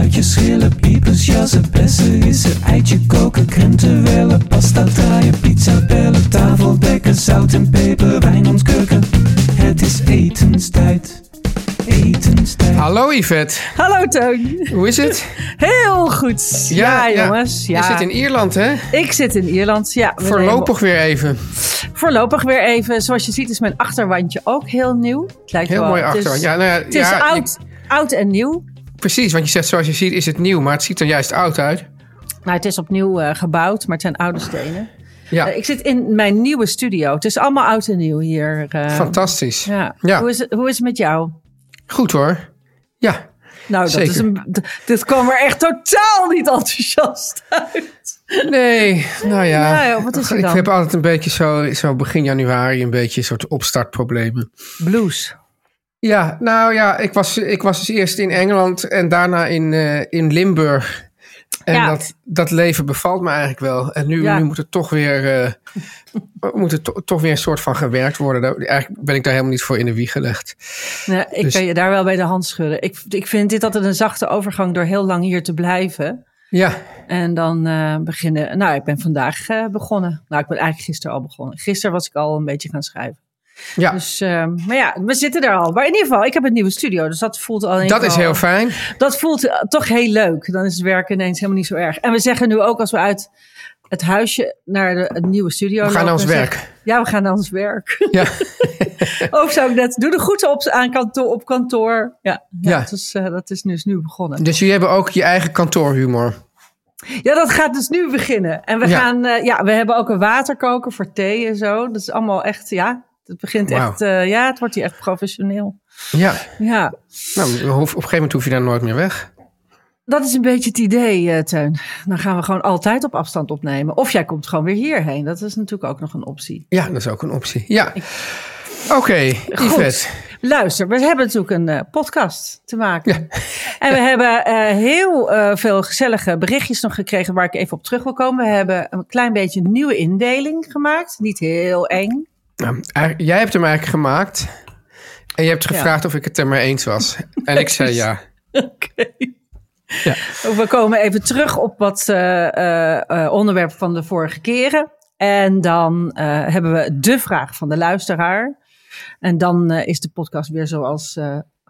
Spuitjes, schillen, piepers, jassen, bessen, rissen, eitje koken, krenten wellen, pasta draaien, pizza bellen, tafel dekken, zout en peper, wijn ontkurken. Het is etenstijd, etenstijd. Hallo Yvette, Hallo Teun. hoe is het? Heel goed. Ja, jongens. Ja. Je zit in Ierland, hè? Ik zit in Ierland. Ja, we Voorlopig weer even. Voorlopig weer even. Zoals je ziet is mijn achterwandje ook heel nieuw. Het lijkt Heel wel, mooi het is- achterwand. Ja, nou ja, Het is oud, oud en nieuw. Precies, want je zegt zoals je ziet is het nieuw, maar het ziet er juist oud uit. Nou, het is opnieuw eh, gebouwd, maar het zijn oude stenen. Ja, Eh, ik zit in mijn nieuwe studio. Het is allemaal oud en nieuw hier. eh. fantastisch. Ja. Ja. Hoe, is het, hoe is het met jou? Goed hoor. Ja, Nou, dat Zeker. is een, dit kwam er echt totaal niet enthousiast uit. nee, nou ja. Nou ja, wat is er ik dan? heb altijd een beetje zo, zo begin januari een beetje een soort opstartproblemen. Blues. Ja, nou ja, ik was, ik was dus eerst in Engeland en daarna in, eh, in Limburg. En Ja. dat, dat leven bevalt me eigenlijk wel. En nu, Ja. nu moet het toch weer, eh, moet het to- toch weer een soort van gewerkt worden. Daar- Eigenlijk ben ik daar helemaal niet voor in de wieg gelegd. Ik Dus- kan je daar wel bij de hand schudden. Ik, ik vind dit altijd een zachte overgang door heel lang hier te blijven. Ja, En dan eh, beginnen. Nou, ik ben vandaag begonnen. Nou, ik ben eigenlijk gisteren al begonnen. Gisteren was ik al een beetje gaan schrijven. Ja. Dus, eh, maar ja, we zitten er al. Maar in ieder geval, ik heb een nieuwe studio. Dus dat voelt al. dat is heel fijn. Dat voelt eh, toch heel leuk. Dan is het werken ineens helemaal niet zo erg. En we zeggen nu ook als we uit het huisje naar de, het nieuwe studio We gaan naar ons werk. ja, we gaan naar ons werk. Ja, Ook zou ik net. Doe de groeten op, aan kantoor, op kantoor. Ja, ja, Ja. Dat, is, dat is dus nu begonnen. dus jullie hebben ook je eigen kantoorhumor. Ja, dat gaat dus nu beginnen. En we Ja. gaan, eh, ja, we hebben ook een waterkoker voor thee en zo. Dat is allemaal echt, ja, het begint echt, eh, ja, het wordt hier echt professioneel. Ja, Ja, nou, op een gegeven moment hoef je daar nooit meer weg. dat is een beetje het idee, eh, Teun. Dan gaan we gewoon altijd op afstand opnemen. Of jij komt gewoon weer hierheen. Dat is natuurlijk ook nog een optie. Ja, dat is ook een optie. Ja. Oké, Yvette. Luister, we hebben natuurlijk een eh, podcast te maken. En we hebben heel veel gezellige berichtjes nog gekregen waar ik even op terug wil komen. We hebben een klein beetje een nieuwe indeling gemaakt. Niet heel eng. Nou, jij hebt hem eigenlijk gemaakt. En je hebt Ja. gevraagd of ik het er mee eens was. En ik zei ja. Oké. Ja. We komen even terug op wat eh, eh, eh, onderwerpen van de vorige keren. En dan hebben we de vraag van de luisteraar. En dan is de podcast weer zoals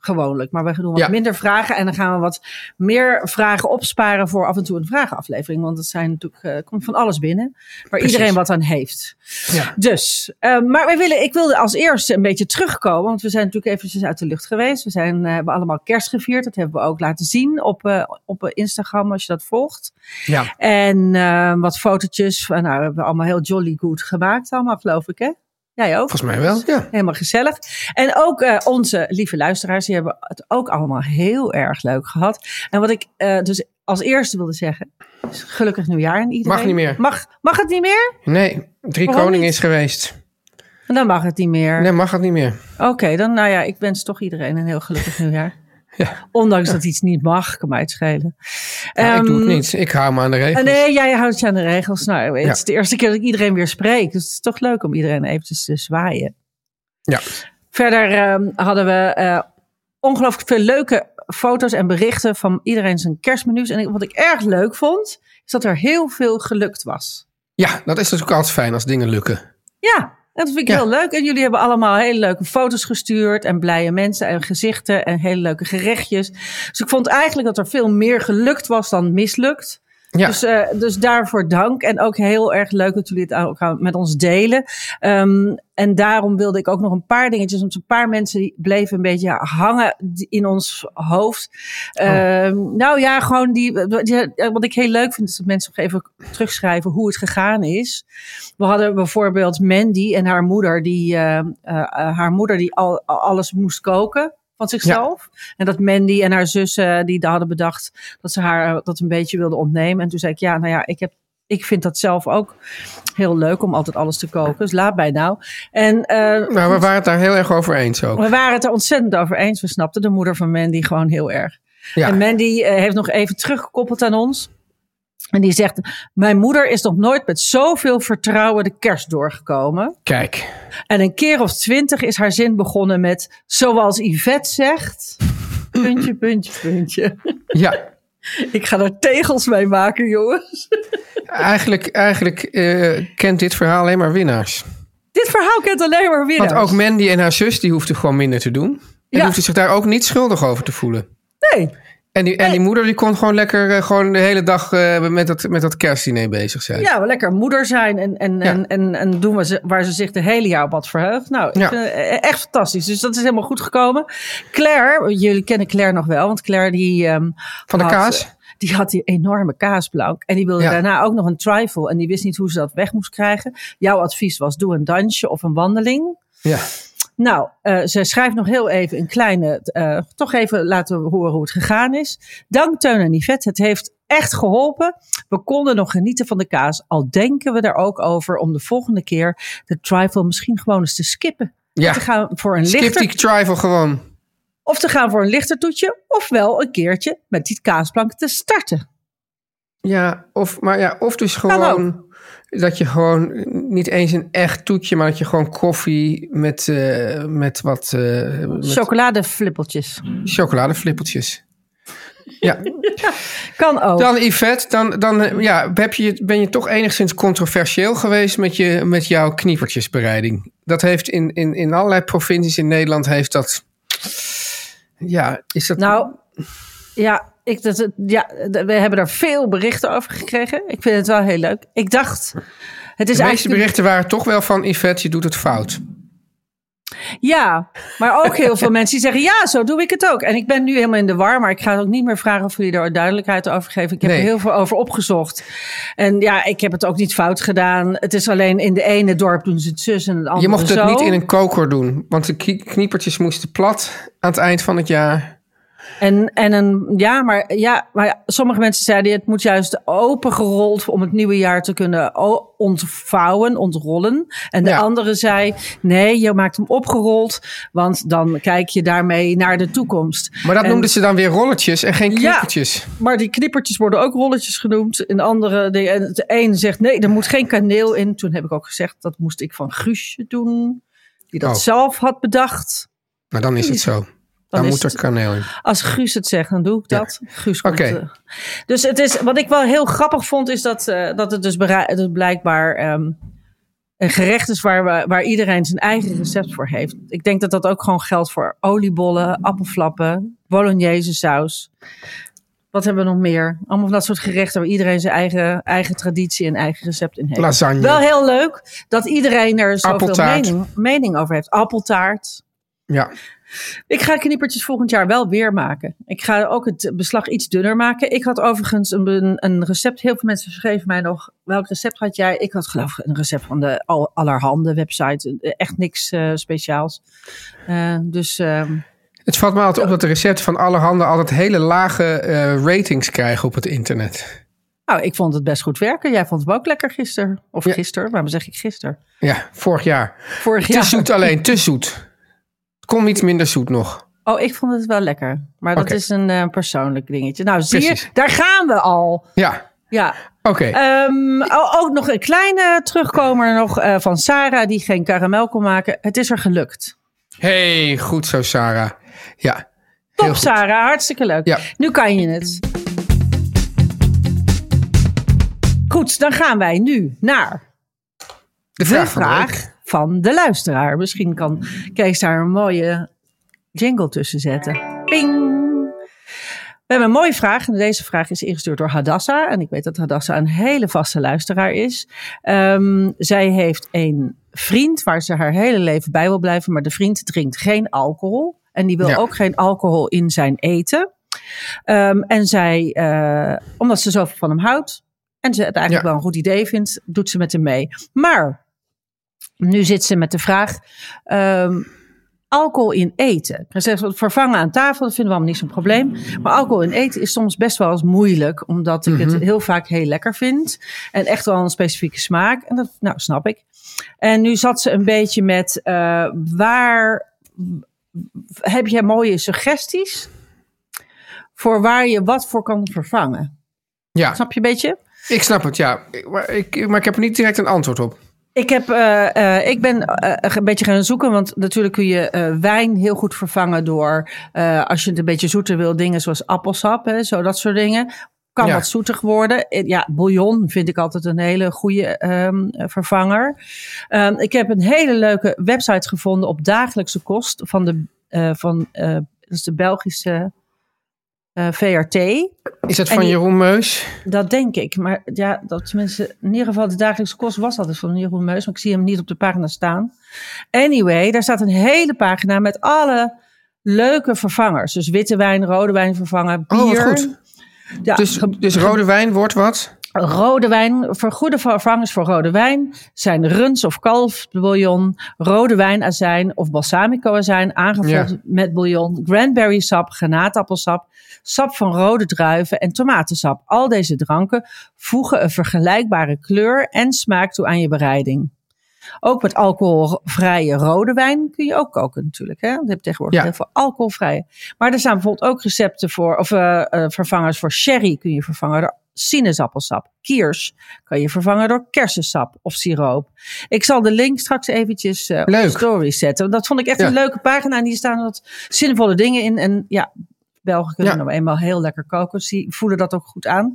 gewoonlijk. Maar we doen wat Ja. minder vragen. En dan gaan we wat meer vragen opsparen voor af en toe een vragenaflevering. Want het zijn natuurlijk, eh, komt van alles binnen. Waar iedereen wat aan heeft. Ja. Dus, eh, maar wij willen, ik wilde als eerste een beetje terugkomen. Want we zijn natuurlijk eventjes uit de lucht geweest. We zijn, eh, hebben allemaal kerst gevierd. Dat hebben we ook laten zien op, op Instagram als je dat volgt. Ja. En wat fotootjes. Nou, we hebben allemaal heel jolly good gemaakt allemaal, geloof ik, hè? Jij ook? Volgens mij wel, ja. Helemaal gezellig. En ook eh, onze lieve luisteraars, die hebben het ook allemaal heel erg leuk gehad. En wat ik eh, dus als eerste wilde zeggen, is gelukkig nieuwjaar aan iedereen. Mag niet meer. Mag, mag het niet meer? Nee, drie Waarom niet? is geweest. Dan mag het niet meer. Nee, mag het niet meer. Oké, dan nou ja, ik wens toch iedereen een heel gelukkig nieuwjaar. Ja. Ondanks dat iets niet mag, kan mij het schelen. Ja, ik doe het Ehm, niet. Ik hou me aan de regels. eh, Nee, jij houdt je aan de regels. Nou, het Ja. is de eerste keer dat ik iedereen weer spreek. Dus het is toch leuk om iedereen eventjes te zwaaien. Ja. Verder ehm, hadden we eh, ongelooflijk veel leuke foto's en berichten van iedereen zijn kerstmenu's. En wat ik erg leuk vond, is dat er heel veel gelukt was. ja, dat is dus ook altijd fijn als dingen lukken. Ja, en dat vind ik Ja. heel leuk. En jullie hebben allemaal hele leuke foto's gestuurd. En blije mensen en gezichten en hele leuke gerechtjes. Dus ik vond eigenlijk dat er veel meer gelukt was dan mislukt. Ja. Dus, eh, dus daarvoor dank. En ook heel erg leuk dat jullie het ook met ons delen. Ehm, en daarom wilde ik ook nog een paar dingetjes. Want een paar mensen die bleven een beetje hangen in ons hoofd. Ehm, nou ja, gewoon die, die- Wat ik heel leuk vind is dat mensen nog even terugschrijven hoe het gegaan is. We hadden bijvoorbeeld Mandy en haar moeder. Die, eh, eh, eh, haar moeder die al, alles moest koken van zichzelf. En dat Mandy en haar zus eh, die hadden bedacht dat ze haar eh, dat een beetje wilden ontnemen. En toen zei ik, ja, nou ja, ik, heb, ik vind dat zelf ook heel leuk om altijd alles te koken. Dus laat mij nou. En eh, Nou, we waren het daar heel erg over eens ook. we waren het er ontzettend over eens. We snapten de moeder van Mandy gewoon heel erg. Ja. En Mandy heeft nog even teruggekoppeld aan ons. En die zegt, mijn moeder is nog nooit met zoveel vertrouwen de kerst doorgekomen. Kijk. En een keer of twintig is haar zin begonnen met, zoals Yvette zegt, puntje, puntje, puntje. Ja. Ik ga er tegels mee maken, jongens. Eigenlijk, eigenlijk eh, kent dit verhaal alleen maar winnaars. Dit verhaal kent alleen maar winnaars. Want ook Mandy en haar zus, die hoefden gewoon minder te doen. En Ja. hoefden zich daar ook niet schuldig over te voelen. Nee, En die, en die moeder die kon gewoon lekker eh, gewoon de hele dag eh, met, dat, met dat kerstdiner bezig zijn. ja, lekker moeder zijn en, en, Ja. en, en, en doen waar ze, waar ze zich de hele jaar op had verheugd. Nou, ik Ja. vind het echt fantastisch. Dus dat is helemaal goed gekomen. Claire, jullie kennen Claire nog wel, want Claire die... ehm, Van de had, kaas? eh, Die had die enorme kaasplank. En die wilde Ja. daarna ook nog een trifle. En die wist niet hoe ze dat weg moest krijgen. Jouw advies was: doe een dansje of een wandeling. Ja. Nou, eh, ze schrijft nog heel even een kleine, eh, toch even laten we horen hoe het gegaan is. Dank Teun en Yvette, het heeft echt geholpen. We konden nog genieten van de kaas, al denken we er ook over om de volgende keer de trifle misschien gewoon eens te skippen. Ja. Te gaan voor een Skip lichter, die trifle gewoon. of te gaan voor een lichter toetje, ofwel een keertje met die kaasplank te starten. Ja, of, maar ja, of dus gewoon dat je gewoon niet eens een echt toetje, maar dat je gewoon koffie met, eh, met wat met Chocoladeflippeltjes. chocoladeflippeltjes. Ja, Kan ook. dan Yvette, dan, dan eh, ja, heb je, ben je toch enigszins controversieel geweest met, je, met jouw kniepertjesbereiding. Dat heeft in, in, in allerlei provincies in Nederland heeft dat... Ja, is dat... Nou, ja, ik, dat, ja, we hebben er veel berichten over gekregen. Ik vind het wel heel leuk. Ik dacht, het is de meeste berichten waren toch wel van Yvette, je doet het fout. Ja, maar ook heel veel mensen die zeggen, ja, zo doe ik het ook. En ik ben nu helemaal in de war, maar ik ga ook niet meer vragen of jullie er duidelijkheid over geven. Ik heb Nee. er heel veel over opgezocht. En ja, ik heb het ook niet fout gedaan. Het is alleen in de ene dorp doen ze het zus en in het andere Je mocht het zo. niet in een koker doen, want de knie- kniepertjes moesten plat aan het eind van het jaar. En, en een, ja, maar, ja, maar ja, sommige mensen zeiden het moet juist opengerold om het nieuwe jaar te kunnen ontvouwen, ontrollen. En de Ja. andere zei nee, je maakt hem opgerold, want dan kijk je daarmee naar de toekomst. Maar dat En- noemden ze dan weer rolletjes en geen Ja. kniepertjes. Maar die knippertjes worden ook rolletjes genoemd. En de andere, de, de een zegt nee, er moet geen kaneel in. Toen heb ik ook gezegd dat moest ik van Guusje doen, die dat Oh. zelf had bedacht. Maar dan is het zo. Dan, moet er kaneel in. Als Guus het zegt, dan doe ik Ja. dat. Guus komt. Oké. eh. dus het is, wat ik wel heel grappig vond, is dat, eh, dat het dus dat blijkbaar ehm, een gerecht is waar, we, waar iedereen zijn eigen recept voor heeft. Ik denk dat dat ook gewoon geldt voor oliebollen, appelflappen, bolognese saus. Wat hebben we nog meer? Allemaal van dat soort gerechten waar iedereen zijn eigen, eigen traditie en eigen recept in heeft. Lasagne. Wel heel leuk dat iedereen er zoveel mening, mening over heeft. Appeltaart. Ja. Ik ga kniepertjes volgend jaar wel weer maken. Ik ga ook het beslag iets dunner maken. Ik had overigens een, een, recept. Heel veel mensen schreven mij nog. Welk recept had jij? Ik had geloof ik een recept van de al, allerhande website. Echt niks eh, speciaals. Eh, dus ehm, Het valt me altijd op dat de recepten van allerhande altijd hele lage eh, ratings krijgen op het internet. nou, ik vond het best goed werken. Jij vond het ook lekker gisteren. Of Ja. gisteren, waarom zeg ik gisteren? Ja, vorig jaar. Vorig Te jaar. zoet alleen, te zoet. Kon iets minder zoet nog. Oh, ik vond het wel lekker. Maar dat is een eh, persoonlijk dingetje. Nou, zie je, daar gaan we al. Ja, Ja, oké. Ehm, o- ook nog een kleine terugkomer nog, eh, van Sarah, die geen karamel kon maken. Het is er gelukt. hey, goed zo, Sarah. Ja. Top. Sarah. Hartstikke leuk. Ja. Nu kan je het. Goed, dan gaan wij nu naar De vraag, de vraag. Van de luisteraar. Misschien kan Kees daar een mooie jingle tussen zetten. Ping! We hebben een mooie vraag. En deze vraag is ingestuurd door Hadassa. En ik weet dat Hadassa een hele vaste luisteraar is. Ehm, zij heeft een vriend waar ze haar hele leven bij wil blijven. Maar de vriend drinkt geen alcohol. En die wil Ja. ook geen alcohol in zijn eten. Ehm, en zij, eh, omdat ze zoveel van hem houdt. En ze het eigenlijk Ja. wel een goed idee vindt, doet ze met hem mee. Maar nu zit ze met de vraag. ehm, alcohol in eten. Vervangen aan tafel, dat vinden we allemaal niet zo'n probleem. Maar alcohol in eten is soms best wel eens moeilijk. Omdat ik het heel vaak heel lekker vind. En echt wel een specifieke smaak. En dat nou, snap ik. En nu zat ze een beetje met eh, waar heb jij mooie suggesties voor waar je wat voor kan vervangen? Ja, Snap je een beetje? ik snap het, ja. Maar ik, maar ik heb er niet direct een antwoord op. Ik, heb, eh, eh, ik ben eh, een beetje gaan zoeken, want natuurlijk kun je wijn heel goed vervangen door, als je het een beetje zoeter wil, dingen zoals appelsap, hè, zo dat soort dingen. Kan Ja. wat zoetig worden. Ja, bouillon vind ik altijd een hele goede ehm, vervanger. Ehm, ik heb een hele leuke website gevonden op dagelijkse kost van de, van, dat is de Belgische eh, VRT. Is dat En van die- Jeroen Meus? Dat denk ik. Maar ja, dat tenminste, in ieder geval de dagelijkse kost was altijd van Jeroen Meus. Maar ik zie hem niet op de pagina staan. Anyway, daar staat een hele pagina met alle leuke vervangers. Dus witte wijn, rode wijn vervangen, bier. Oh, goed. Ja, Dus, dus rode wijn wordt wat? Rode wijn, voor goede vervangers voor rode wijn zijn runs of kalfbouillon, rode wijnazijn of balsamico azijn aangevuld Ja. met bouillon, cranberry sap, granaatappelsap, sap van rode druiven en tomatensap. Al deze dranken voegen een vergelijkbare kleur en smaak toe aan je bereiding. Ook met alcoholvrije rode wijn kun je ook koken natuurlijk. Hè? Je hebt tegenwoordig Ja. heel veel alcoholvrije. Maar er staan bijvoorbeeld ook recepten voor, of eh, eh, vervangers voor sherry kun je vervangen door sinaasappelsap. Kiers kan je vervangen door kersensap of siroop. Ik zal de link straks eventjes eh, op de story zetten. Dat vond ik echt Ja. een leuke pagina. En hier staan wat zinvolle dingen in. En ja, Belgen kunnen Ja. nou eenmaal heel lekker koken. Die voelen dat ook goed aan.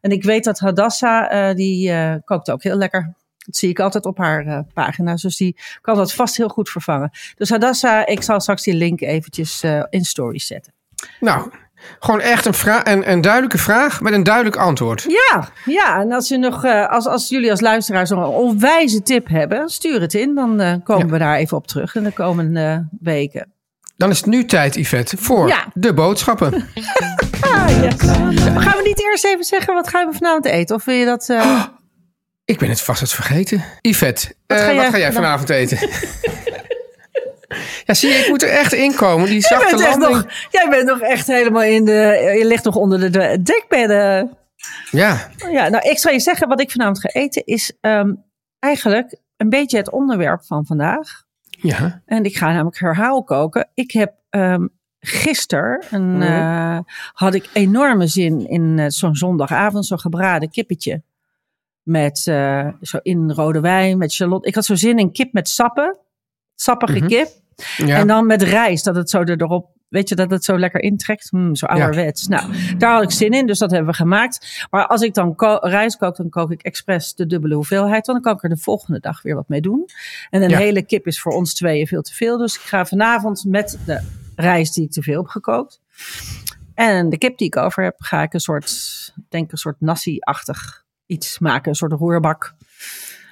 En ik weet dat Hadassa, eh, die eh, kookt ook heel lekker. Dat zie ik altijd op haar eh, pagina's. Dus die kan dat vast heel goed vervangen. Dus Hadassa, ik zal straks die link eventjes in stories zetten. Nou, gewoon echt een, vra- een, een duidelijke vraag met een duidelijk antwoord. Ja, ja. En als, u nog, eh, als, als jullie als luisteraars nog een onwijze tip hebben, stuur het in. Dan eh, komen Ja. we daar even op terug in de komende eh, weken. Dan is het nu tijd, Yvette, voor Ja. de boodschappen. Ah, yes. Gaan we niet eerst even zeggen wat gaan we vanavond eten? Of wil je dat... Ik ben het vast het vergeten. Yvette, Wat ga wat jij ga jij vandaag- vanavond eten? ja, zie je, ik moet er echt in komen. Die jij, zachte bent echt landing. nog, jij bent nog echt helemaal in de... Je ligt nog onder de, de dekbedden. Ja, Ja, nou, ik zal je zeggen, wat ik vanavond ga eten is ehm, eigenlijk een beetje het onderwerp van vandaag. ja. En ik ga namelijk herhaal koken. Ik heb ehm gisteren een, eh, had ik enorme zin in eh, zo'n zondagavond, zo'n gebraden kippetje. Met eh, zo in rode wijn, met shallot. Ik had zo zin in kip met sappen. Sappige kip. Ja. En dan met rijst, dat het zo erop, weet je, dat het zo lekker intrekt. Hmm, zo ouderwets. Nou, daar had ik zin in, dus dat hebben we gemaakt. Maar als ik dan ko- rijst kook, dan kook ik expres de dubbele hoeveelheid. Want dan kan ik er de volgende dag weer wat mee doen. En een Ja. hele kip is voor ons tweeën veel te veel. Dus ik ga vanavond met de rijst die ik te veel heb gekookt. En de kip die ik over heb, ga ik een soort, denk een soort nasi-achtig iets maken. Een soort roerbak.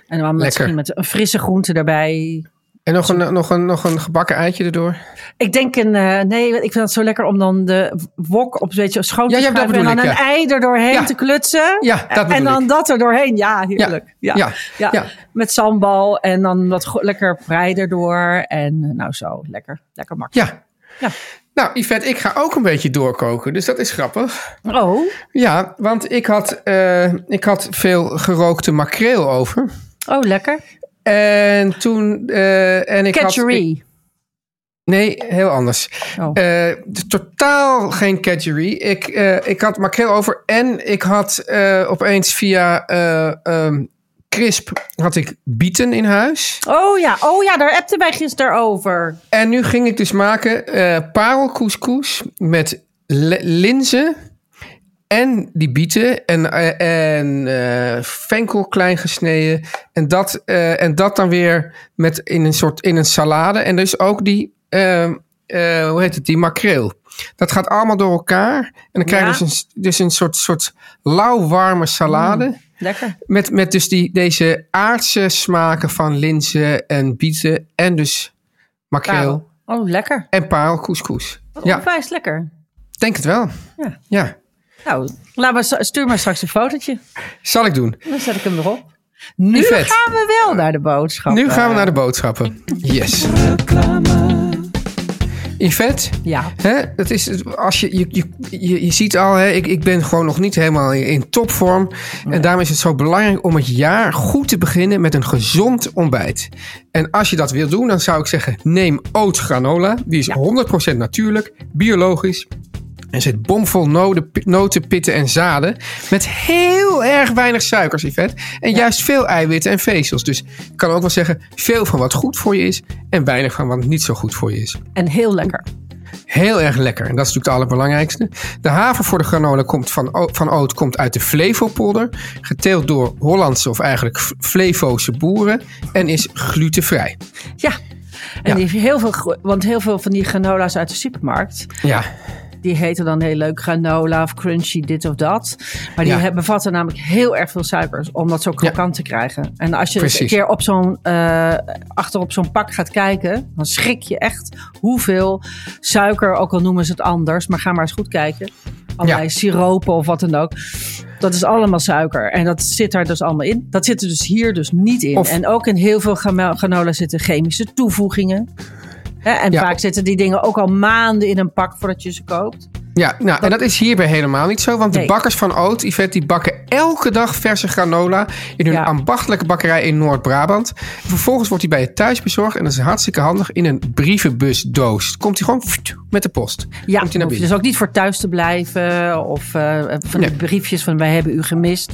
En dan met, misschien met een frisse groente erbij. En nog een, nog, een, nog een gebakken eitje erdoor. Ik denk een, eh, nee, ik vind het zo lekker om dan de wok op een beetje schoon te Ja, en dan een ei er doorheen te klutsen. Ja, dat en dan ik. dat er doorheen. Ja, heerlijk. Ja, ja. Met sambal en dan wat lekker prei erdoor. En eh, nou zo, lekker, lekker makkelijk. Ja. Ja. Nou, Yvette, ik ga ook een beetje doorkoken, dus dat is grappig. Oh, Ja, want ik had, eh, ik had veel gerookte makreel over. oh, lekker. En toen... eh, en ik had, ik- nee, heel anders. Oh. Eh, totaal geen catchery. Ik, eh, ik had makreel over en ik had opeens via ehm, Crisp had ik bieten in huis. Oh ja, oh ja, daar appten wij gisteren over. En nu ging ik dus maken parelcouscous met linzen en die bieten en, eh, en eh, venkel klein gesneden. En dat, eh, en dat dan weer met in een soort in een salade. En dus ook die, eh, eh, hoe heet het, die makreel. Dat gaat allemaal door elkaar. En dan krijg je Ja. dus een, dus een soort, soort lauwwarme salade. Lekker. Met, met dus die, deze aardse smaken van linzen en bieten. En dus makreel Oh, lekker. en paal couscous. Wat Ja, onwijs lekker. denk het wel. Ja. Ja, Nou, laat maar, stuur maar straks een fotootje. zal ik doen. Dan zet ik hem erop. Nu gaan we wel naar de boodschap. Nu gaan we naar de boodschappen. Yes. Yvette, Ja. Hè, dat is, als je, je, je, je, ziet al, hè, ik, ik ben gewoon nog niet helemaal in, topvorm. En daarom is het zo belangrijk om het jaar goed te beginnen met een gezond ontbijt. En als je dat wil doen, dan zou ik zeggen, neem oat granola. Die is 100% natuurlijk, biologisch. En zit bomvol noten, pi- noten, pitten en zaden. Met heel erg weinig suikers, Yvette. En juist veel eiwitten en vezels. Dus ik kan ook wel zeggen, veel van wat goed voor je is. En weinig van wat niet zo goed voor je is. En heel lekker. Heel erg lekker. En dat is natuurlijk het allerbelangrijkste. De haver voor de granola komt van, van oot komt uit de Flevopolder. Geteeld door Hollandse of eigenlijk F- Flevo's boeren. En is glutenvrij. Ja. En Ja. die heeft heel veel, want heel veel van die granola's uit de supermarkt, Ja, die heten dan heel leuk granola of crunchy dit of dat. Maar die Ja. bevatten namelijk heel erg veel suikers om dat zo krokant te krijgen. En als je eens een keer op zo'n, eh, achter op zo'n pak gaat kijken, dan schrik je echt hoeveel suiker, ook al noemen ze het anders, maar ga maar eens goed kijken. Allerlei Ja. siropen of wat dan ook. Dat is allemaal suiker. En dat zit daar dus allemaal in. Dat zit er dus hier dus niet in. Of- en ook in heel veel grano- granola zitten chemische toevoegingen. Hè, en Ja. vaak zitten die dingen ook al maanden in een pak voordat je ze koopt. ja nou, en dat is hierbij helemaal niet zo. Want Nee. de bakkers van Oot, Yvette, die bakken elke dag verse granola. In hun Ja. ambachtelijke bakkerij in Noord-Brabant. En Vervolgens wordt die bij je thuis bezorgd. En dat is hartstikke handig in een brievenbusdoos. Komt die gewoon met de post. Ja, Komt naar binnen. dus ook niet voor thuis te blijven. Of eh, van Nee. briefjes van wij hebben u gemist.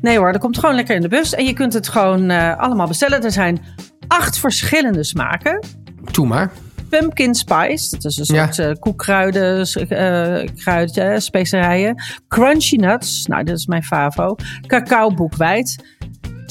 Nee hoor, dat komt gewoon lekker in de bus. En je kunt het gewoon eh, allemaal bestellen. Er zijn acht verschillende smaken. Toe maar. Pumpkin spice, dat is een Ja. soort eh, koekkruiden, eh kruiden, specerijen. Crunchy nuts, nou dat is mijn favo. Cacao boekweit.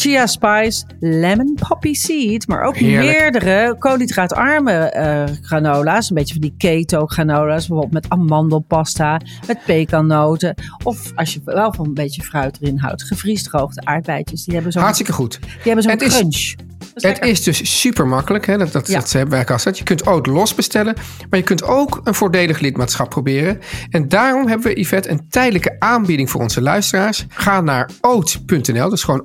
Chia spice, lemon poppy seed, maar ook Heerlijk. meerdere koolhydraatarme eh, granola's. Een beetje van die keto granola's, bijvoorbeeld met amandelpasta, met pekannoten. Of als je wel van een beetje fruit erin houdt, gevriesdroogde aardbeidjes. Die hebben zo'n Hartstikke goed. die hebben zo'n is- crunch. Dat is Het is dus super makkelijk. Hè? Dat, dat, Ja. dat hebben wij al gezegd. Je kunt oat los bestellen. Maar je kunt ook een voordelig lidmaatschap proberen. En daarom hebben we, Yvette, een tijdelijke aanbieding voor onze luisteraars. Ga naar oat.nl, dat is gewoon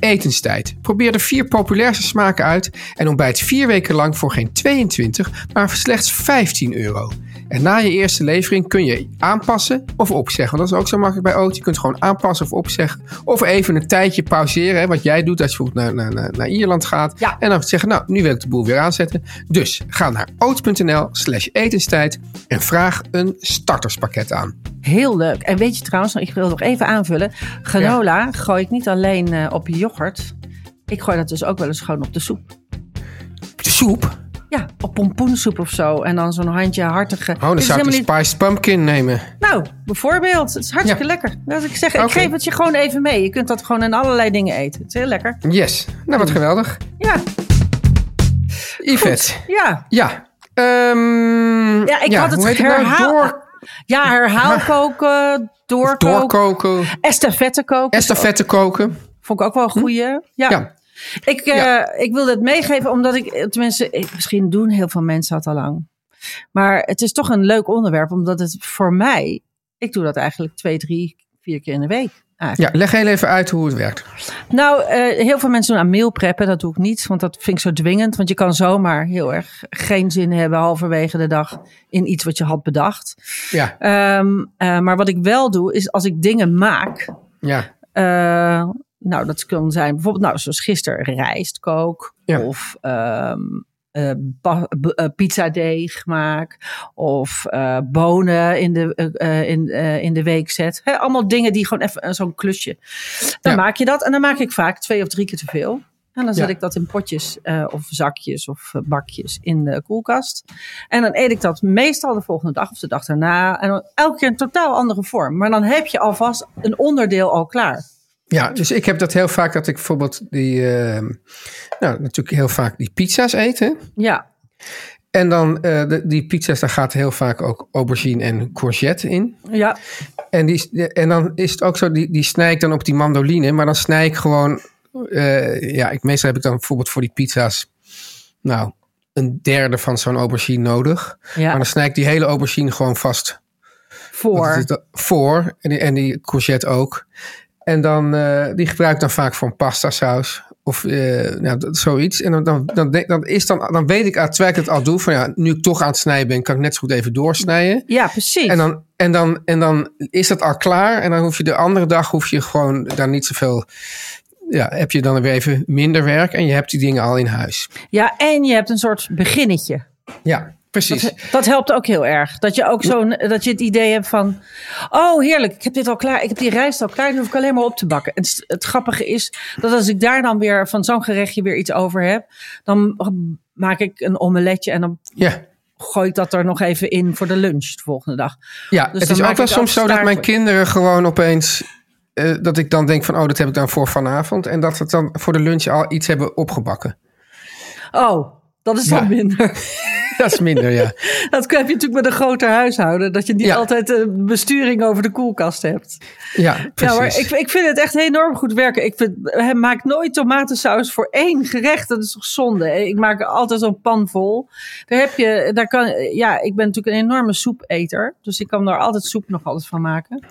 etenstijd. Probeer de vier populairste smaken uit. En ontbijt vier weken lang voor geen 22, maar voor slechts 15 euro. En na je eerste levering kun je aanpassen of opzeggen. Want dat is ook zo makkelijk bij Oat. Je kunt gewoon aanpassen of opzeggen. Of even een tijdje pauzeren. Hè, wat jij doet als je bijvoorbeeld naar, naar, naar, Ierland gaat. Ja. En dan zeggen, nou, nu wil ik de boel weer aanzetten. Dus ga naar oat.nl slash etenstijd. En vraag een starterspakket aan. Heel leuk. En weet je trouwens, ik wil nog even aanvullen. Granola gooi ik niet alleen eh, op je yoghurt. Ik gooi dat dus ook wel eens gewoon op de soep. De soep? Ja, op pompoensoep of zo. En dan zo'n handje hartige. Oh, dan zou ik die helemaal spiced pumpkin nemen. niet... Nou, bijvoorbeeld. Het is hartstikke Ja. lekker. Dat ik zeg, ik geef het je gewoon even mee. Je kunt dat gewoon in allerlei dingen eten. Het is heel lekker. Yes. Nou, wat geweldig. Ja, Yvette. ja. Ja. Ehm, Ja, ik had het heet nou? herhaal- Door, Ja, herhaal koken, doorkoken, doorkoken. estafette koken. Estafette koken. Vond ik ook wel een goeie. Ja. Ja. Ik, eh, Ja. ik wilde het meegeven omdat ik, tenminste, misschien doen heel veel mensen dat al lang. Maar het is toch een leuk onderwerp, omdat het voor mij, ik doe dat eigenlijk twee, drie, vier keer in de week. Eigenlijk. Ja, leg heel even uit hoe het werkt. Nou, eh, heel veel mensen doen aan meal preppen. Dat doe ik niet, want dat vind ik zo dwingend. Want je kan zomaar heel erg geen zin hebben halverwege de dag in iets wat je had bedacht. Ja, Ehm, eh, maar wat ik wel doe, is als ik dingen maak, ja. eh, nou, dat kan zijn bijvoorbeeld, nou, zoals gisteren rijstkook Ja. of ehm eh, ba- b- eh, pizzadeeg maak of eh, bonen in de, eh, eh, in, eh, in de week zet. Allemaal dingen die gewoon even eh, zo'n klusje. Dan Ja. maak je dat en dan maak ik vaak twee of drie keer te veel. En dan zet Ja. ik dat in potjes eh, of zakjes of eh, bakjes in de koelkast. En dan eet ik dat meestal de volgende dag of de dag daarna. En dan elke keer een totaal andere vorm. Maar dan heb je alvast een onderdeel al klaar. Ja, dus ik heb dat heel vaak dat ik bijvoorbeeld die, eh, nou natuurlijk heel vaak die pizza's hè. Ja, En dan eh, de, die pizza's, daar gaat heel vaak ook aubergine en courgette in. Ja, En, die, en dan is het ook zo, die, die snij ik dan op die mandoline. Maar dan snij ik gewoon, eh, ja, ik, meestal heb ik dan bijvoorbeeld voor die pizza's, nou, een derde van zo'n aubergine nodig. Ja. Maar dan snij ik die hele aubergine gewoon vast voor. dat? voor. En die, en die courgette ook. En dan, eh, die gebruik ik dan vaak voor een pasta saus. Of eh, nou, dat- zoiets. En dan, dan, dan, dan, is dan, dan weet ik, terwijl ik het al doe, van ja, nu ik toch aan het snijden ben, kan ik net zo goed even doorsnijden. Ja, precies. En dan, en, dan, en dan is dat al klaar. En dan hoef je de andere dag hoef je gewoon daar niet zoveel. Ja, heb je dan weer even minder werk en je hebt die dingen al in huis. Ja, en je hebt een soort beginnetje. Ja, precies. Dat, dat helpt ook heel erg. Dat je ook zo'n, dat je het idee hebt van, oh heerlijk, ik heb dit al klaar, ik heb die rijst al klaar, die hoef ik alleen maar op te bakken. En het, het grappige is dat als ik daar dan weer van zo'n gerechtje weer iets over heb, dan maak ik een omeletje en dan Ja. gooi ik dat er nog even in voor de lunch de volgende dag. Ja, Dus het is ook wel soms zo dat mijn kinderen gewoon opeens. eh, dat ik dan denk van, oh, dat heb ik dan voor vanavond. En dat ze dan voor de lunch al iets hebben opgebakken. Oh, dat is dan Ja. minder. Dat is minder, ja. Dat heb je natuurlijk met een groter huishouden, dat je niet Ja. altijd de besturing over de koelkast hebt. Ja, precies. Ja, maar ik, ik vind het echt enorm goed werken. Ik vind, hij maakt nooit tomatensaus voor één gerecht. Dat is toch zonde. Ik maak altijd zo'n pan vol. Daar heb je, daar kan, ja, ik ben natuurlijk een enorme soepeter. Dus ik kan daar altijd soep nog altijd van maken.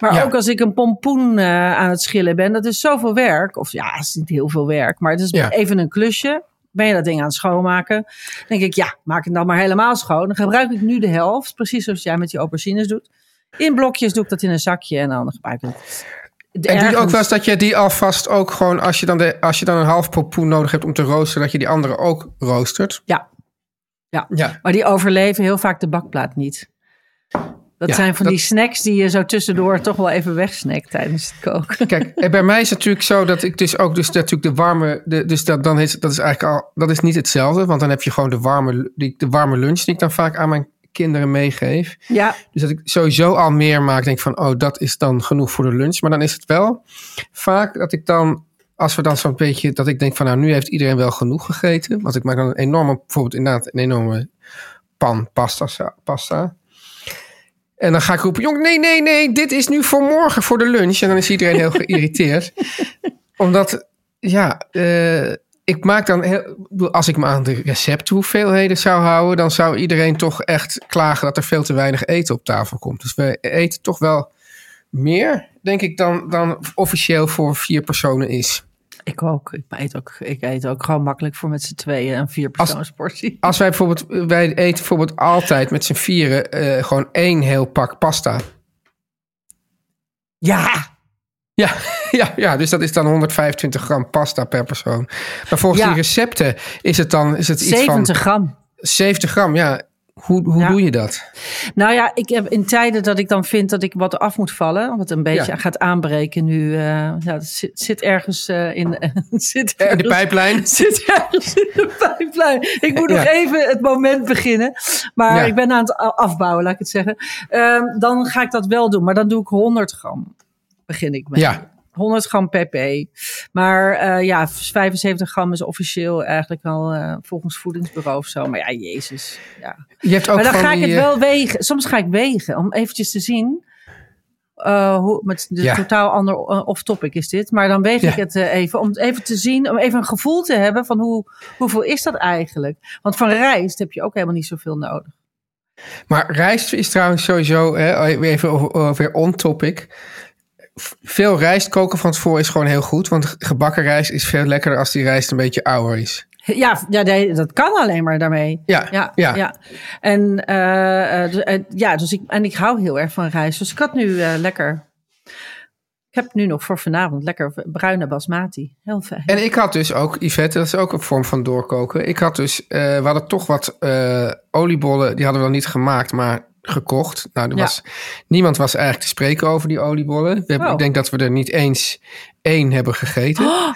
Maar Ja. ook als ik een pompoen eh, aan het schillen ben, dat is zoveel werk. Of ja, het is niet heel veel werk, maar het is even een klusje. Ben je dat ding aan het schoonmaken? Dan denk ik, ja, maak het dan maar helemaal schoon. Dan gebruik ik nu de helft, precies zoals jij met die aubergines doet. In blokjes doe ik dat in een zakje en dan gebruik ik het. En doe je ook wel eens dat je die alvast ook gewoon, als je dan, de, als je dan een half pompoen nodig hebt om te roosteren, dat je die andere ook roostert? Ja. Ja. Ja. Maar die overleven heel vaak de bakplaat niet. Dat Ja, zijn van dat- die snacks die je zo tussendoor toch wel even wegsnackt tijdens het koken. Kijk, en bij mij is het natuurlijk zo dat ik dus ook dus natuurlijk de warme, de, dus dat, dan is dat is eigenlijk al, dat is niet hetzelfde, want dan heb je gewoon de warme, die, de warme lunch die ik dan vaak aan mijn kinderen meegeef. Ja, Dus dat ik sowieso al meer maak, denk van, oh, dat is dan genoeg voor de lunch. Maar dan is het wel vaak dat ik dan, als we dan zo'n beetje, dat ik denk van, nou, nu heeft iedereen wel genoeg gegeten. Want ik maak dan een enorme, bijvoorbeeld inderdaad een enorme pan pasta. pasta. En dan ga ik roepen, jong, nee, nee, nee, dit is nu voor morgen, voor de lunch. En dan is iedereen heel geïrriteerd. Omdat, ja, eh, ik maak dan, heel, als ik me aan de recepthoeveelheden zou houden, dan zou iedereen toch echt klagen dat er veel te weinig eten op tafel komt. Dus we eten toch wel meer, denk ik, dan, dan officieel voor vier personen is. Ik ook. Ik eet ook, ik eet ook gewoon makkelijk voor met z'n tweeën een vierpersoonsportie. Als wij bijvoorbeeld, wij eten bijvoorbeeld altijd met z'n vieren eh, gewoon één heel pak pasta. Ja, Ja, ja, ja, dus dat is dan 125 gram pasta per persoon. Maar volgens Ja. die recepten is het dan is het iets 70 van gram. 70 gram. Ja, hoe, hoe Ja. doe je dat? Nou ja, ik heb in tijden dat ik dan vind dat ik wat af moet vallen, wat een beetje Ja. gaat aanbreken nu. eh ja, het zit, zit ergens eh, in, zit In ergens, de pijplijn? zit ergens in de pijplijn. Ik moet nog even het moment beginnen. Maar ik ben aan het afbouwen, laat ik het zeggen. Ehm, dan ga ik dat wel doen. Maar dan doe ik 100 gram. Begin ik met. Ja. 100 gram pp. Maar eh, ja, 75 gram is officieel eigenlijk al eh, volgens voedingsbureau of zo. Maar ja, jezus. Ja. Je hebt ook Maar dan ga ik het eh, wel wegen. Soms ga ik wegen om eventjes te zien. hoe, met de Ja. totaal ander off-topic is dit. Maar dan weeg Ja. ik het even om even te zien, om even een gevoel te hebben van hoe, hoeveel is dat eigenlijk? Want van rijst heb je ook helemaal niet zoveel nodig. Maar rijst is trouwens sowieso, hè, even over- over- on-topic. Veel rijst koken van tevoren is gewoon heel goed. Want gebakken rijst is veel lekkerder als die rijst een beetje ouder is. Ja, ja nee, dat kan alleen maar daarmee. Ja, Ja, ja. ja. En, eh, eh, dus, eh, ja, dus ik, en ik hou heel erg van rijst. Dus ik had nu lekker. Ik heb nu nog voor vanavond lekker bruine basmati. Heel fijn. En ik had dus ook, Yvette, dat is ook een vorm van doorkoken. Ik had dus, we hadden toch wat oliebollen, die hadden we dan niet gemaakt, maar gekocht. Nou, er Ja. was, niemand was eigenlijk te spreken over die oliebollen. We hebben, Oh. Ik denk dat we er niet eens één hebben gegeten.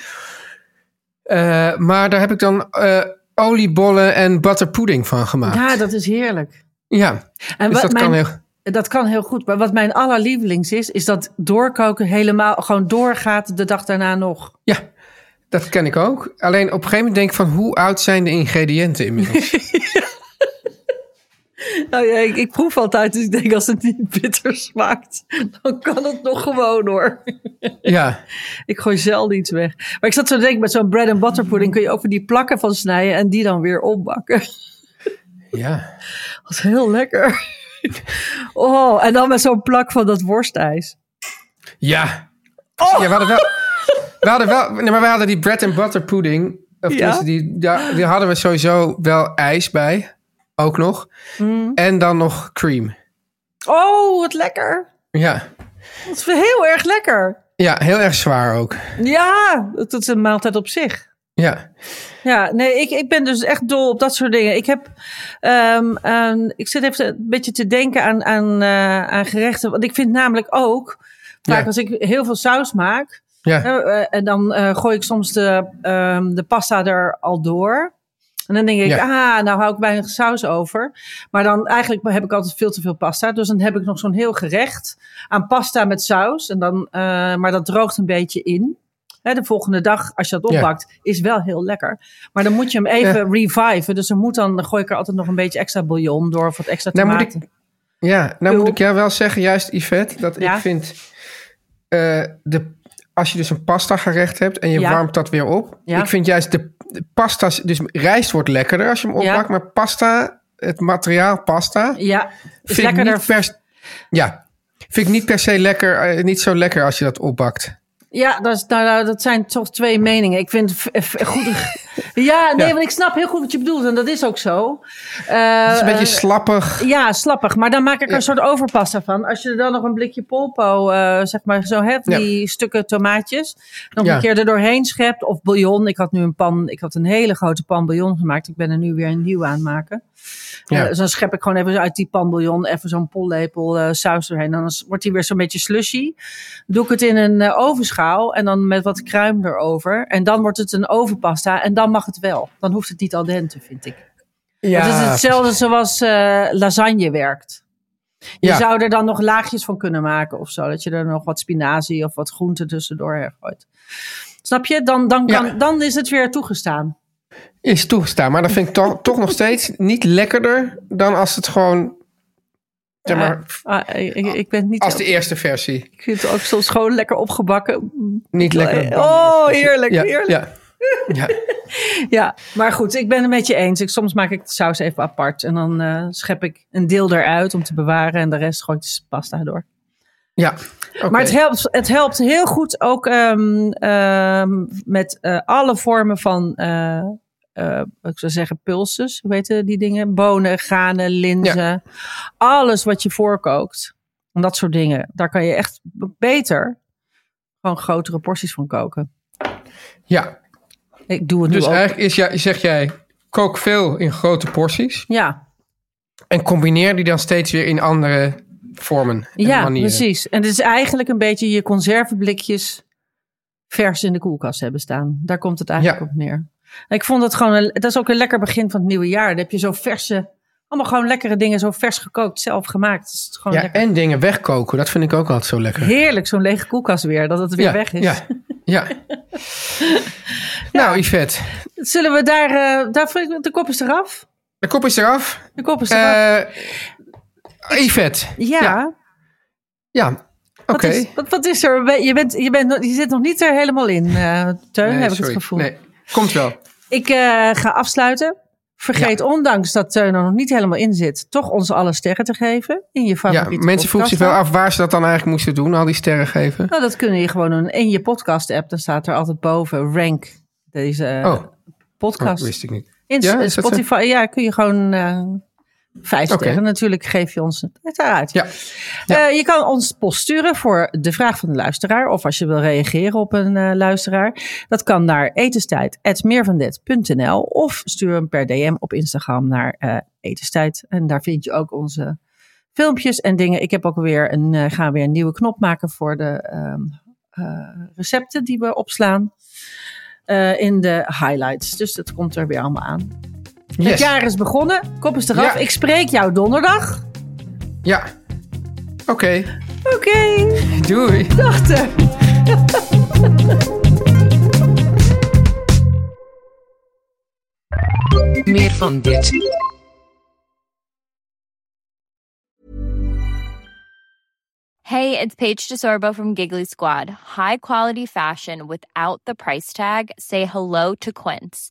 Eh, maar daar heb ik dan eh, oliebollen en butterpudding van gemaakt. Ja, dat is heerlijk. Ja, En dus wat dat kan heel... dat kan heel goed. Maar wat mijn allerlievelings is, is dat doorkoken helemaal gewoon doorgaat de dag daarna nog. Ja, dat ken ik ook. Alleen op een gegeven moment denk ik van hoe oud zijn de ingrediënten inmiddels? Nou ja, ik, ik proef altijd, dus ik denk als het niet bitter smaakt, dan kan het nog gewoon hoor. Ja, Ik gooi zelden iets weg. Maar ik zat zo te denken, met zo'n bread and butter pudding kun je ook van die plakken van snijden en die dan weer opbakken. ja. Dat is heel lekker. Oh, en dan met zo'n plak van dat worstijs. Ja. Oh. Ja, we hadden wel... We hadden wel... Nee, maar we hadden die bread and butter pudding. Of Ja. die, daar, die hadden we sowieso wel ijs bij. Ook nog. Mm. En dan nog cream. Oh, wat lekker. Ja. Dat is heel erg lekker. Ja, heel erg zwaar ook. Ja, dat is een maaltijd op zich. Ja. Ja, nee, ik, ik ben dus echt dol op dat soort dingen. Ik heb, ehm, ik zit even een beetje te denken aan, aan, eh, aan gerechten. Want ik vind namelijk ook, vaak Ja. als ik heel veel saus maak, Ja. eh, eh, en dan gooi ik soms de, ehm, de pasta er al door. En dan denk ik, Ja. ah, nou hou ik weinig saus over. Maar dan eigenlijk heb ik altijd veel te veel pasta. Dus dan heb ik nog zo'n heel gerecht aan pasta met saus. En dan, eh, maar dat droogt een beetje in. Hè, de volgende dag, als je dat Ja. opbakt, is wel heel lekker. Maar dan moet je hem even reviven. Dus er moet dan, dan gooi ik er altijd nog een beetje extra bouillon door. Of wat extra Nou moet ik- Ja, nou moet ik jou wel zeggen, juist Yvette, dat ik vind... eh, de, als je dus een pasta gerecht hebt en je Ja. warmt dat weer op. Ja. Ik vind juist de, de pasta's... Dus rijst wordt lekkerder als je hem Ja. opbakt. Maar pasta, het materiaal pasta... Ja, is vind ik niet per, ja, vind ik niet per se lekker, eh, niet zo lekker als je dat opbakt. Ja, dat, is, nou, nou, dat zijn toch twee meningen. Ik vind goed. Ja, nee, Ja. want ik snap heel goed wat je bedoelt. En dat is ook zo. Eh, Het is een beetje eh, slappig. Ja, slappig. Maar dan maak ik er Ja. een soort overpasta van. Als je er dan nog een blikje polpo, eh, zeg maar, zo hebt, Ja. die stukken tomaatjes. Nog een keer er doorheen schept. Of bouillon. Ik had nu een pan, ik had een hele grote pan bouillon gemaakt. Ik ben er nu weer een nieuwe aan maken. Ja. Dus dan schep ik gewoon even uit die pan bouillon even zo'n pollepel eh, saus doorheen. Dan wordt die weer zo'n beetje slushy. Doe ik het in een eh, ovenschaal en dan met wat kruim erover. En dan wordt het een ovenpasta en dan mag het wel. Dan hoeft het niet al dente, vind ik. Ja, Het is hetzelfde zoals eh, lasagne werkt. Je Ja. zou er dan nog laagjes van kunnen maken of zo. Dat je er nog wat spinazie of wat groente tussendoor hergooit. Snap je? Dan, dan, kan, Ja. dan is het weer toegestaan. Is toegestaan. Maar dat vind ik toch, toch nog steeds niet lekkerder dan als het gewoon, zeg maar, Ah, ik, ik- ik ben niet als de eerste versie. Ik vind het ook soms gewoon lekker opgebakken. Niet lekker. Oh, heerlijk, ja, heerlijk. Ja. Ja. Ja, maar goed, ik ben het met je eens. Ik, soms maak ik de saus even apart. En dan eh, schep ik een deel eruit om te bewaren. En de rest gooi ik de pasta door. Ja. Maar het helpt, het helpt heel goed ook ehm, ehm, met eh, alle vormen van, eh, wat ik zou zeggen, pulses. Hoe weten die dingen? Bonen, granen, linzen. Alles wat je voorkookt. En dat soort dingen. Daar kan je echt beter gewoon grotere porties van koken. Ja, Ik doe het dus nu ook. eigenlijk is, ja, zeg jij, kook veel in grote porties. Ja, En combineer die dan steeds weer in andere vormen en ja manieren. precies. En het is eigenlijk een beetje je conserveblikjes vers in de koelkast hebben staan. Daar komt het eigenlijk Ja. op neer. Ik vond het gewoon, een, dat is ook een lekker begin van het nieuwe jaar. Dan heb je zo verse, allemaal gewoon lekkere dingen, zo vers gekookt, zelf gemaakt. Dus gewoon Ja, lekker. en dingen wegkoken, dat vind ik ook altijd zo lekker. Heerlijk, zo'n lege koelkast weer, dat het weer ja, weg is. Ja, ja. Nou, Yvette, Zullen we daar, eh, daar, de kop is eraf. de kop is eraf. De kop is eraf. Eh Yvette, ja. ja. ja. Oké. Wat, is, wat, wat is er? Je, bent, je, bent, je zit nog niet er helemaal in, eh Teun, Nee, heb ik het gevoel. Nee, komt wel. Ik eh, ga afsluiten. Vergeet, ondanks dat Teun er nog niet helemaal in zit, toch ons alle sterren te geven in je Ja, favoriete mensen vroegen zich wel af waar ze dat dan eigenlijk moesten doen, al die sterren geven. Nou, dat kun je gewoon doen in je podcast-app. Dan staat er altijd boven rank deze Oh, dat podcast. wist ik niet. in ja? Spotify, ja, kun je gewoon eh, vijf sterren. Natuurlijk geef je ons het. Ja. Eh, je kan ons post sturen voor de vraag van de luisteraar. Of als je wil reageren op een eh, luisteraar. Dat kan naar etenstijd.meervandet.nl Of stuur hem per DM op Instagram naar eh etenstijd. En daar vind je ook onze filmpjes en dingen. Ik heb ook weer een, eh, ga weer een nieuwe knop maken voor de ehm, eh, recepten die we opslaan. in de highlights. Dus dat komt er weer allemaal aan. Het jaar is begonnen. Kop is eraf. Ik spreek jou donderdag. Ja. Oké. Oké. Okay. Doei. Dachten. Meer van dit. Hey, it's Paige DeSorbo from Giggly Squad. High quality fashion without the price tag. Say hello to Quince.